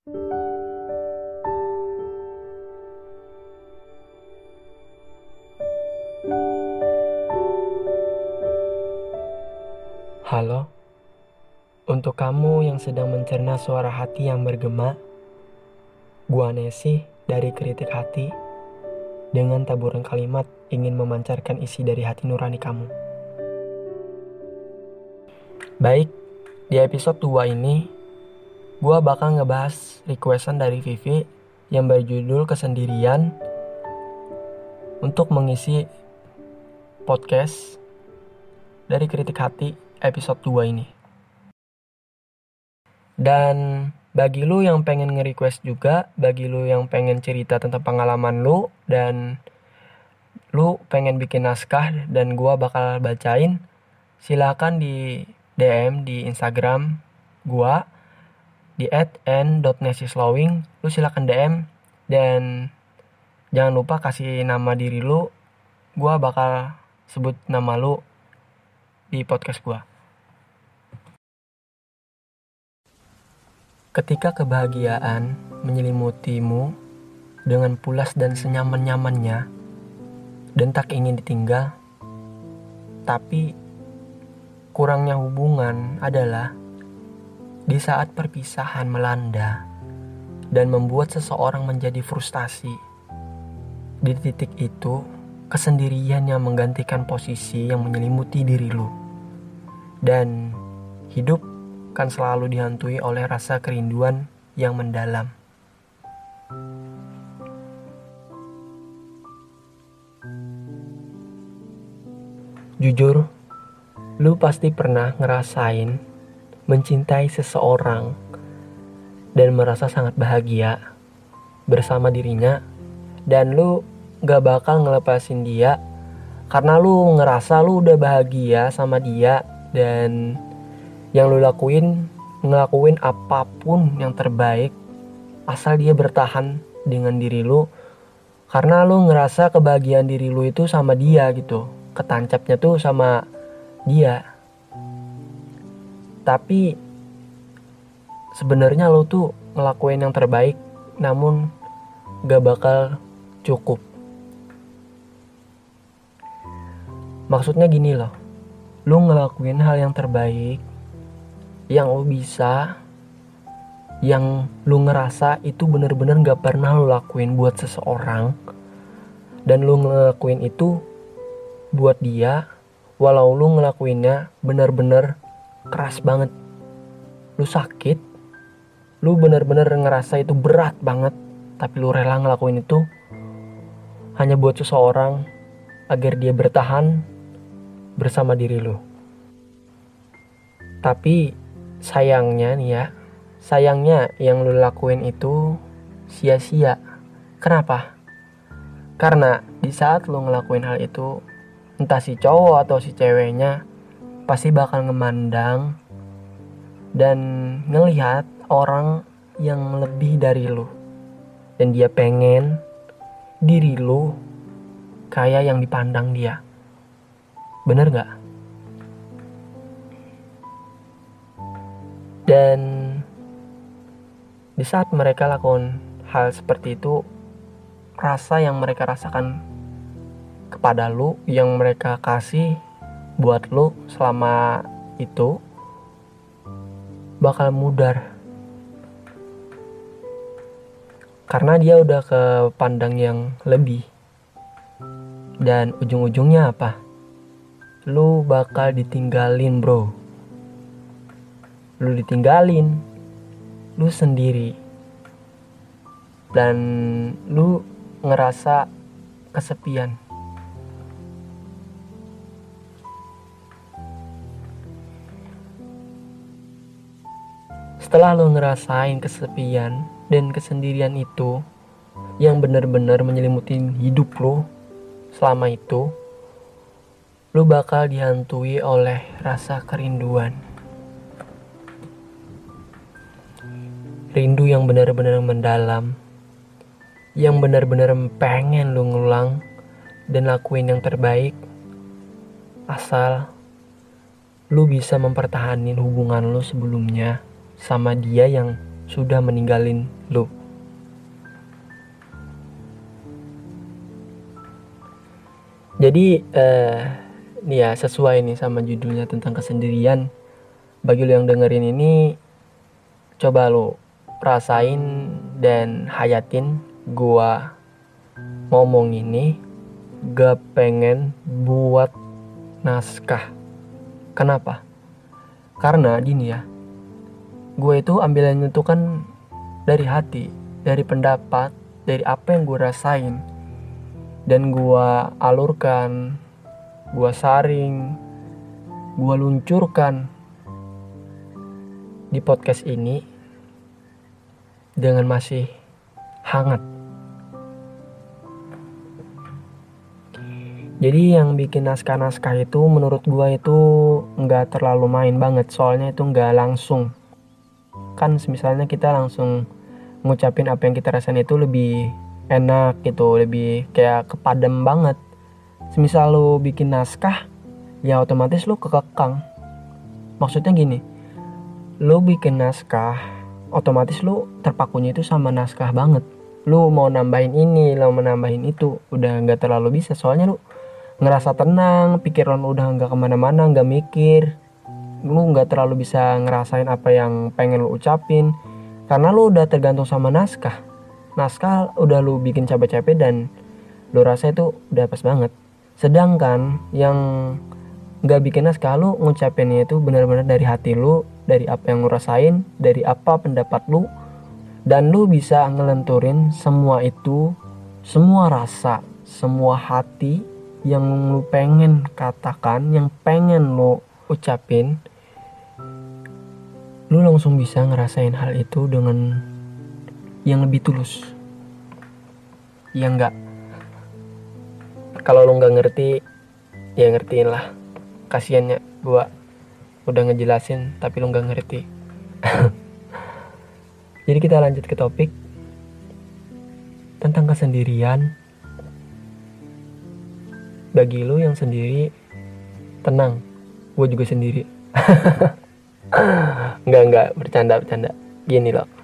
Halo, untuk kamu yang sedang mencerna suara hati yang bergema, gua Nesi dari Kritik Hati dengan taburan kalimat ingin memancarkan isi dari hati nurani kamu. Baik, di episode 2 ini, gua bakal ngebahas requestan dari Vivi yang berjudul Kesendirian untuk mengisi podcast dari Kritik Hati episode 2 ini. Dan bagi lu yang pengen nge-request juga, bagi lu yang pengen cerita tentang pengalaman lu dan lu pengen bikin naskah dan gua bakal bacain, silakan di DM di Instagram gua di @n.nesislowing lu silakan DM dan jangan lupa kasih nama diri lu. Gua bakal sebut nama lu di podcast gua. Ketika kebahagiaan menyelimutimu dengan pulas dan senyaman-nyamannya, dan tak ingin ditinggal, tapi kurangnya hubungan adalah di saat perpisahan melanda dan membuat seseorang menjadi frustasi. Di titik itu, kesendirian yang menggantikan posisi yang menyelimuti diri lu. Dan hidup akan selalu dihantui oleh rasa kerinduan yang mendalam. Jujur, lu pasti pernah ngerasain mencintai seseorang dan merasa sangat bahagia bersama dirinya dan lu gak bakal ngelepasin dia karena lu ngerasa lu udah bahagia sama dia dan yang lu lakuin ngelakuin apa pun yang terbaik asal dia bertahan dengan diri lu karena lu ngerasa kebahagiaan diri lu itu sama dia gitu ketancapnya tuh sama dia tapi sebenarnya lu tuh ngelakuin yang terbaik namun gak bakal cukup. Maksudnya gini loh lu ngelakuin hal yang terbaik yang lo bisa yang lu ngerasa itu bener-bener gak pernah lu lakuin buat seseorang dan lu ngelakuin itu buat dia walau lu ngelakuinnya bener-bener keras banget. Lu sakit lu bener-bener ngerasa itu berat banget tapi lu rela ngelakuin itu hanya buat seseorang agar dia bertahan bersama diri lu. Tapi sayangnya nih ya sayangnya yang lu lakuin itu sia-sia. Kenapa? Karena di saat lu ngelakuin hal itu entah si cowok atau si ceweknya pasti bakal ngemandang dan ngelihat orang yang lebih dari lu dan dia pengen diri lu kayak yang dipandang dia bener gak? Dan di saat mereka lakukan hal seperti itu, rasa yang mereka rasakan kepada lu, yang mereka kasih buat lu selama itu bakal mudar. Karena dia udah ke pandang yang lebih. Dan ujung-ujungnya apa? Lu bakal ditinggalin, bro lu ditinggalin lu sendiri dan lu ngerasa kesepian setelah lu ngerasain kesepian dan kesendirian itu yang benar-benar menyelimuti hidup lu selama itu lu bakal dihantui oleh rasa kerinduan. Rindu yang benar-benar mendalam yang benar-benar pengen lu ngulang dan lakuin yang terbaik asal lu bisa mempertahankan hubungan lu sebelumnya sama dia yang sudah meninggalin lu. Jadi eh, nih ya sesuai nih sama judulnya tentang kesendirian. Bagi lo yang dengerin ini, coba lo rasain dan hayatin gua ngomong ini gak pengen buat naskah. Kenapa? Karena gini ya, gue itu ambilannya itu kan dari hati, dari pendapat, dari apa yang gue rasain. Dan gua alurkan gua saring gua luncurkan di podcast ini dengan masih hangat. Jadi yang bikin naskah-naskah itu menurut gua itu nggak terlalu main banget soalnya itu nggak langsung kan misalnya kita langsung ngucapin apa yang kita rasain itu lebih enak gitu lebih kayak kepadam banget. Semisal lu bikin naskah ya otomatis lu kekekang. Maksudnya gini lu bikin naskah otomatis lu terpakunya itu sama naskah banget. Lu mau nambahin ini lu mau nambahin itu udah nggak terlalu bisa. Soalnya lu ngerasa tenang pikiran lu udah nggak ke mana-mana nggak mikir lu nggak terlalu bisa ngerasain apa yang pengen lu ucapin karena lu udah tergantung sama naskah. Naskah udah lu bikin capek-capek dan lu rasa itu udah pas banget. Sedangkan yang nggak bikin naskah lu ngucapinnya itu benar-benar dari hati lu dari apa yang lu rasain dari apa pendapat lu dan lu bisa ngelenturin semua itu semua rasa semua hati yang lu pengen katakan yang pengen lu ucapin lu langsung bisa ngerasain hal itu dengan yang lebih tulus. Ya enggak? Kalau lo nggak ngerti ya ngertiin lah. Kasiannya gua udah ngejelasin tapi lo nggak ngerti. Jadi kita lanjut ke topik tentang kesendirian. Bagi lo yang sendiri tenang gue juga sendiri nggak nggak bercanda bercanda gini loh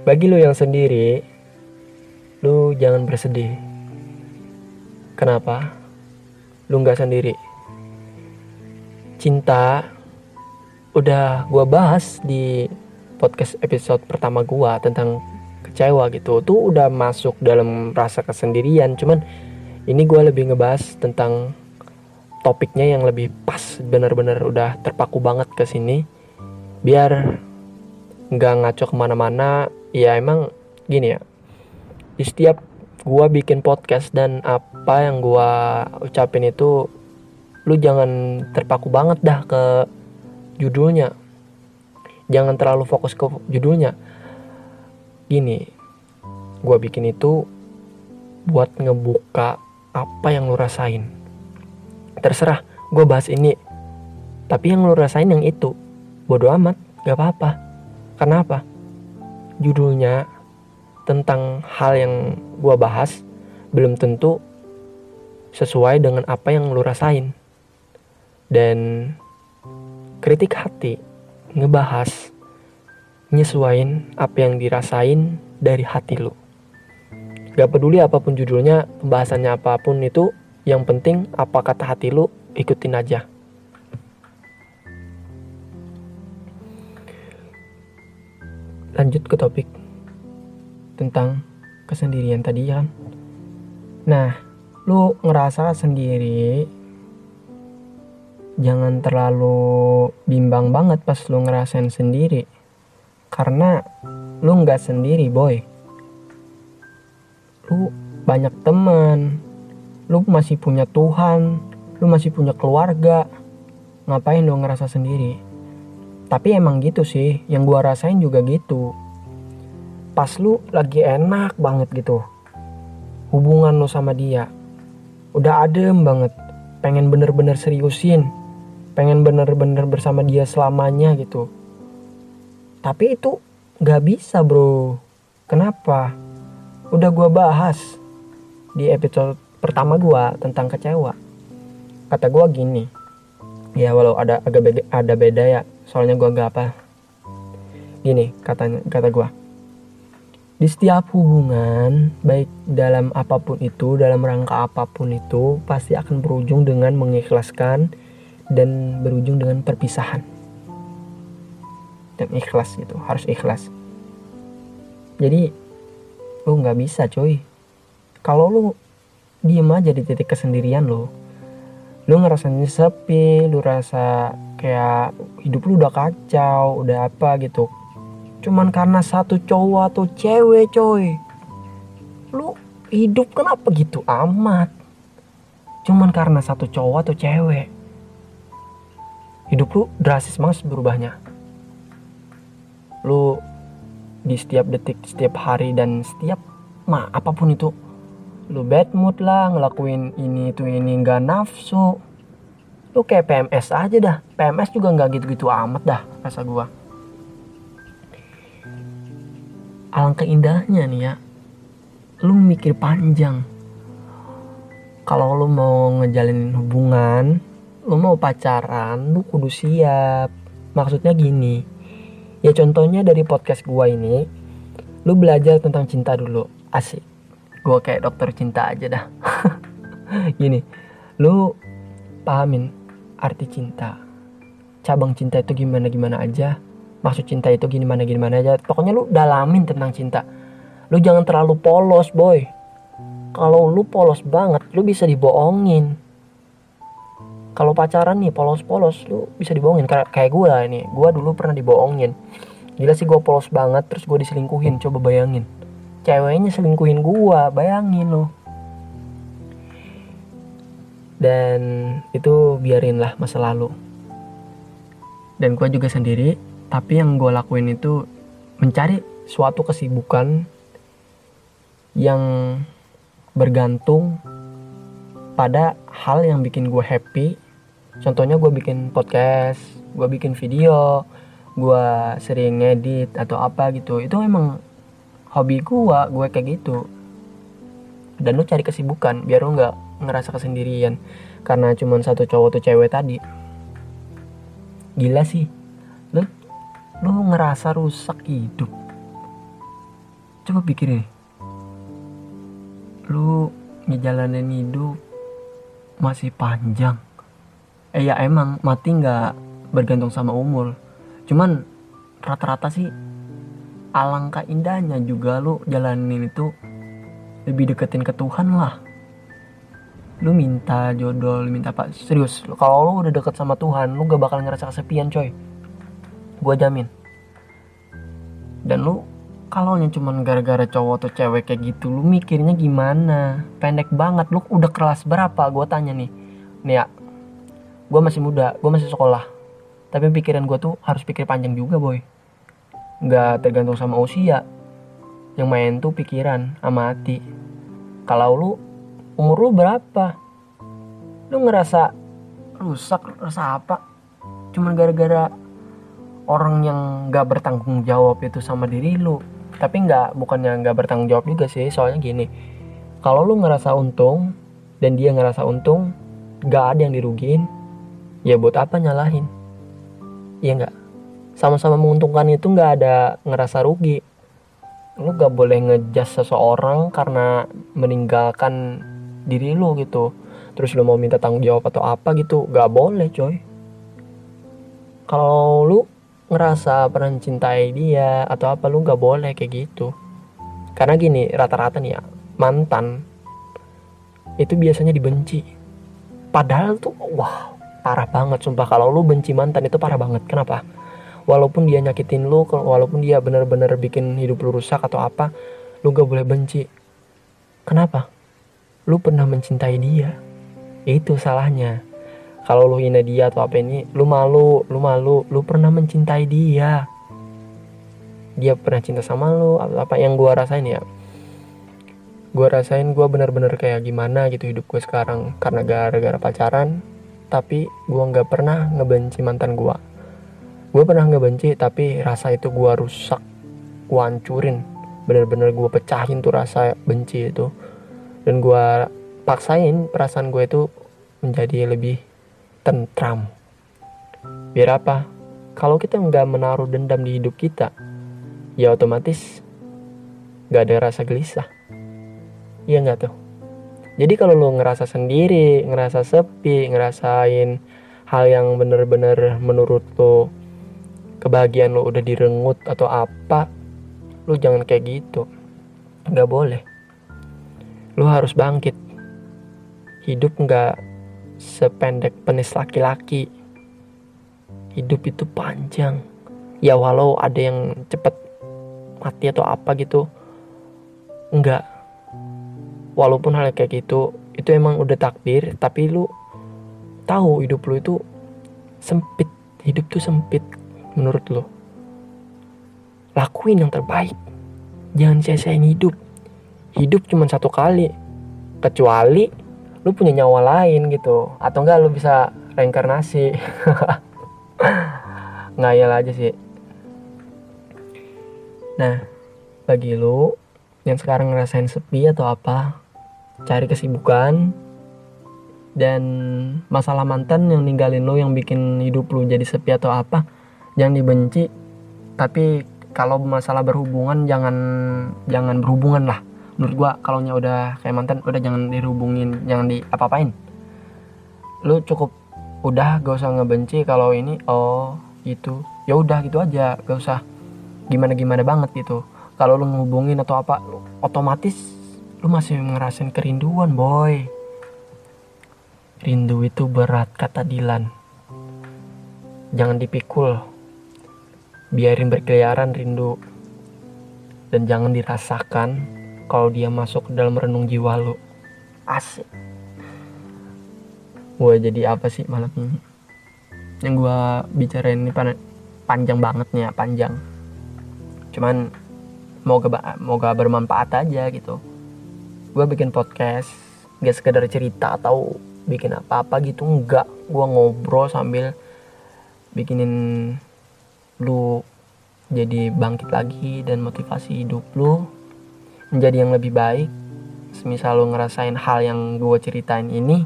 bagi lu yang sendiri, lu jangan bersedih. Kenapa? Lu nggak sendiri. Cinta udah gua bahas di podcast episode pertama gua tentang kecewa gitu. Tuh udah masuk dalam rasa kesendirian. Cuman ini gua lebih ngebahas tentang topiknya yang lebih pas bener-bener udah terpaku banget ke sini. Biar nggak ngaco ke mana-mana ya emang gini ya. Di setiap gua bikin podcast dan apa yang gua ucapin itu lu jangan terpaku banget dah ke judulnya. Jangan terlalu fokus ke judulnya. Gini gua bikin itu buat ngebuka apa yang lu rasain terserah gua bahas ini. Tapi yang lu rasain yang itu bodoh amat gak apa-apa. Kenapa? Judulnya tentang hal yang gue bahas belum tentu sesuai dengan apa yang lu rasain. Dan kritik hati ngebahas nyesuain apa yang dirasain dari hati lu. Gak peduli apa pun judulnya pembahasannya apa pun itu yang penting apa kata hati lu ikutin aja. Lanjut ke topik tentang kesendirian tadi kan nah lu ngerasa sendiri jangan terlalu bimbang banget pas lu ngerasain sendiri. Karena lu nggak sendiri boy. Lu banyak teman lu masih punya Tuhan lu masih punya keluarga. Ngapain lu ngerasa sendiri? Tapi emang gitu sih yang gua rasain juga gitu. Pas lu lagi enak banget gitu hubungan lu sama dia udah adem banget pengen bener-bener seriusin pengen bener-bener bersama dia selamanya gitu. Tapi itu gak bisa bro. Kenapa? Udah gua bahas di episode pertama gua tentang kecewa. Kata gua gini ya walau ada agak beda, ada beda ya soalnya gue gak apa. Gini katanya kata gue di setiap hubungan baik dalam apa pun itu dalam rangka apa pun itu pasti akan berujung dengan mengikhlaskan dan berujung dengan perpisahan. Dan ikhlas gitu harus ikhlas. Jadi lu nggak bisa coy kalau lu diem aja di titik kesendirian lo. Lu ngerasanya sepi lu rasa kayak hidup lu udah kacau udah apa gitu. Cuman karena satu cowok atau cewek coy lu hidup kenapa gitu amat? Cuman karena satu cowok atau cewek hidup lu drastis banget berubahnya. Lu di setiap detik setiap hari dan setiap ma apa pun itu lu bad mood lah ngelakuin ini itu ini nggak nafsu. Lu kayak PMS aja dah. PMS juga nggak gitu-gitu amat dah rasa gua. Alangkah indahnya nih ya lu mikir panjang. Kalau lu mau ngejalin hubungan lu mau pacaran lu kudu siap. Maksudnya gini ya contohnya dari podcast gua ini lu belajar tentang cinta dulu asik gua kayak dokter cinta aja dah. Gini lu pahamin arti cinta. Cabang cinta itu gimana gimana aja. Maksud cinta itu gimana gimana aja. Pokoknya lu dalamin tentang cinta. Lu jangan terlalu polos boy. Kalau lu polos banget lu bisa dibohongin. Kalau pacaran nih polos-polos lu bisa dibohongin. Kayak gue lah ini. Gue dulu pernah dibohongin. Gila sih gue polos banget terus gue diselingkuhin. Coba bayangin ceweknya selingkuhin gue bayangin lo dan itu biarin lah masa lalu. Dan gue juga sendiri tapi yang gue lakuin itu mencari suatu kesibukan yang bergantung pada hal yang bikin gue happy. Contohnya gue bikin podcast gue bikin video gue sering ngedit atau apa gitu. Itu emang hobi gue gue kayak gitu. Dan lu cari kesibukan biar lu nggak ngerasa kesendirian karena cuma satu cowok tuh cewek tadi. Gila sih. Lu lu ngerasa rusak hidup. Coba pikirin lu ngejalanin hidup masih panjang. Eh ya emang mati nggak bergantung sama umur. Cuman rata-rata sih alangkah indahnya juga lu jalanin itu. Lebih deketin ke Tuhan lah. Lu minta jodoh lu minta apa? Serius kalau lu udah deket sama Tuhan lu gak bakal ngerasa kesepian coy. Gue jamin. Dan lu kalau cuman gara-gara cowok atau cewek kayak gitu lu mikirnya gimana? Pendek banget. Lu udah kelas berapa? Gue tanya nih. Nih ya. Gue masih muda gue masih sekolah. Tapi pikiran gue tuh harus pikir panjang juga boy nggak tergantung sama usia. Yang main tuh pikiran sama hati. Kalau lu umur lu berapa? Lu ngerasa rusak rasa apa? Cuman gara-gara orang yang gak bertanggung jawab itu sama diri lu. Tapi nggak bukannya nggak bertanggung jawab juga sih soalnya gini. Kalau lu ngerasa untung dan dia ngerasa untung gak ada yang dirugiin ya buat apa nyalahin? Ya nggak sama-sama menguntungkan itu nggak ada ngerasa rugi. Lu gak boleh ngejas seseorang karena meninggalkan diri lu gitu. Terus lu mau minta tanggung jawab atau apa gitu gak boleh coy. Kalau lu ngerasa pernah cintai dia atau apa lu nggak boleh kayak gitu. Karena gini rata-rata nih ya mantan itu biasanya dibenci. Padahal tuh wah parah banget sumpah. Kalau lu benci mantan itu parah banget. Kenapa walaupun dia nyakitin lu walaupun dia bener-bener bikin hidup lu rusak atau apa lu gak boleh benci. Kenapa? Lu pernah mencintai dia. Itu salahnya. Kalau lu hina dia atau apa ini lu malu lu malu lu pernah mencintai dia. Dia pernah cinta sama lu atau apa yang gua rasain ya? Gua rasain gua bener-bener kayak gimana gitu hidup gue sekarang. Karena gara-gara pacaran tapi gua nggak pernah ngebenci mantan gua gue pernah ngebenci tapi rasa itu gua rusak. Gua hancurin. Bener-bener gua pecahin tuh rasa benci itu. Dan gua paksain perasaan gue itu menjadi lebih tentram. Biar apa? Kalau kita nggak menaruh dendam di hidup kita, ya otomatis gak ada rasa gelisah. Iya nggak tuh? Jadi kalau lo ngerasa sendiri ngerasa sepi ngerasain hal yang bener-bener menurut lo kebahagiaan lo udah direnggut atau apa lo jangan kayak gitu. Nggak boleh. Lo harus bangkit. Hidup nggak sependek penis laki-laki. Hidup itu panjang. Ya walau ada yang cepet mati atau apa gitu enggak walaupun hal kayak gitu itu emang udah takdir tapi lu tahu hidup lu itu sempit. Hidup tuh sempit menurut lu lakuin yang terbaik. Jangan sia-siain hidup. Hidup cuma satu kali. Kecuali lu punya nyawa lain gitu. Atau enggak lu bisa reinkarnasi. Ngayal aja sih. Nah bagi lu yang sekarang ngerasain sepi atau apa cari kesibukan dan masalah mantan yang ninggalin lo yang bikin hidup lu jadi sepi atau apa jangan dibenci tapi kalau masalah berhubungan jangan jangan berhubungan lah. Menurut gua kalau udah kayak mantan udah jangan dihubungin jangan di apa apain lu cukup udah gak usah ngebenci kalau ini oh gitu. Ya udah gitu aja. Gak usah gimana gimana banget gitu. Kalau lu ngehubungin atau apa otomatis lu masih ngerasain kerinduan boy. Rindu itu berat kata Dilan. Jangan dipikul biarin berkeliaran rindu. Dan jangan dirasakan kalau dia masuk ke dalam renung jiwa lu. Asik. Gue jadi apa sih malam ini? Yang gue bicarain ini panjang banget nih ya panjang. Cuman moga moga bermanfaat aja gitu. Gue bikin podcast gak sekedar cerita atau bikin apa-apa gitu enggak. Gue ngobrol sambil bikinin lu jadi bangkit lagi dan motivasi hidup lu menjadi yang lebih baik. Semisal lu ngerasain hal yang gue ceritain ini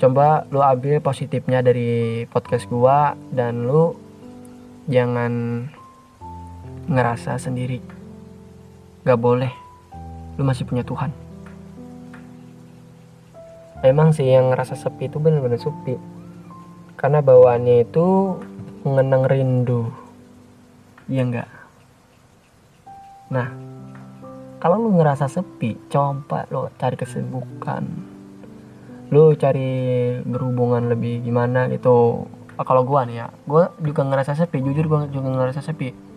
coba lu ambil positifnya dari podcast gue dan lu jangan ngerasa sendiri. Gak boleh. Lu masih punya Tuhan. Emang sih yang ngerasa sepi itu bener-bener sepi. Karena bawaannya itu mengenang rindu. Iya enggak nah kalau lu ngerasa sepi coba lo cari kesibukan. Lu cari berhubungan lebih gimana gitu. Kalau gua nih ya gua juga ngerasa sepi jujur gua juga ngerasa sepi.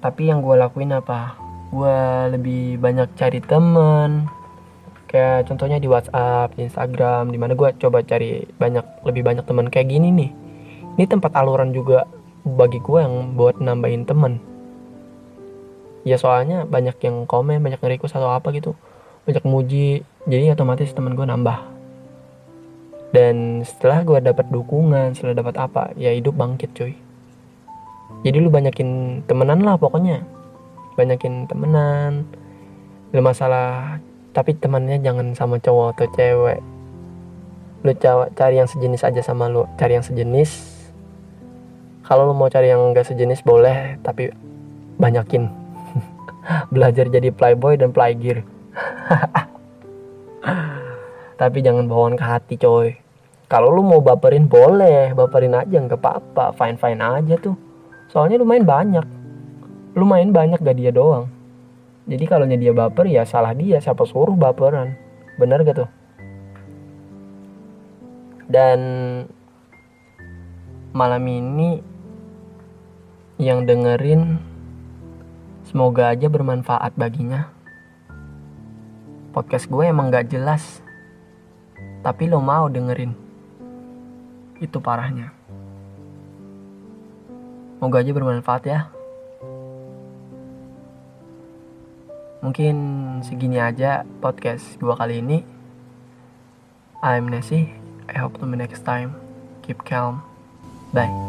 Tapi yang gue lakuin apa? Gue lebih banyak cari temen. Kayak contohnya di WhatsApp, di Instagram, di mana gue coba cari banyak lebih banyak teman kayak gini nih. Ini tempat aluran juga bagi gue yang buat nambahin temen. Ya soalnya banyak yang komen, banyak yang request atau apa gitu, banyak muji, jadi otomatis temen gue nambah. Dan setelah gue dapat dukungan, setelah dapat apa, ya hidup bangkit cuy. Jadi lu banyakin temenan lah pokoknya. Banyakin temenan. Lu masalah tapi temannya jangan sama cowok atau cewek. Lu cari yang sejenis aja sama lu. Cari yang sejenis kalau lu mau cari yang gak sejenis boleh tapi banyakin. Belajar jadi playboy dan playgir. Tapi jangan bawaan ke hati coy. Kalau lu mau baperin boleh. Baperin aja nggak apa-apa. Fine fine aja tuh. Soalnya lumayan banyak. Lumayan banyak gak dia doang. Jadi kalau dia baper ya salah dia. Siapa suruh baperan? Bener gak tuh? Dan malam ini yang dengerin semoga aja bermanfaat baginya podcast gue emang gak jelas tapi lo mau dengerin itu parahnya Moga aja bermanfaat ya. Mungkin segini aja podcast dua kali ini. I'm Nessie. I hope to me next time. Keep calm. Bye.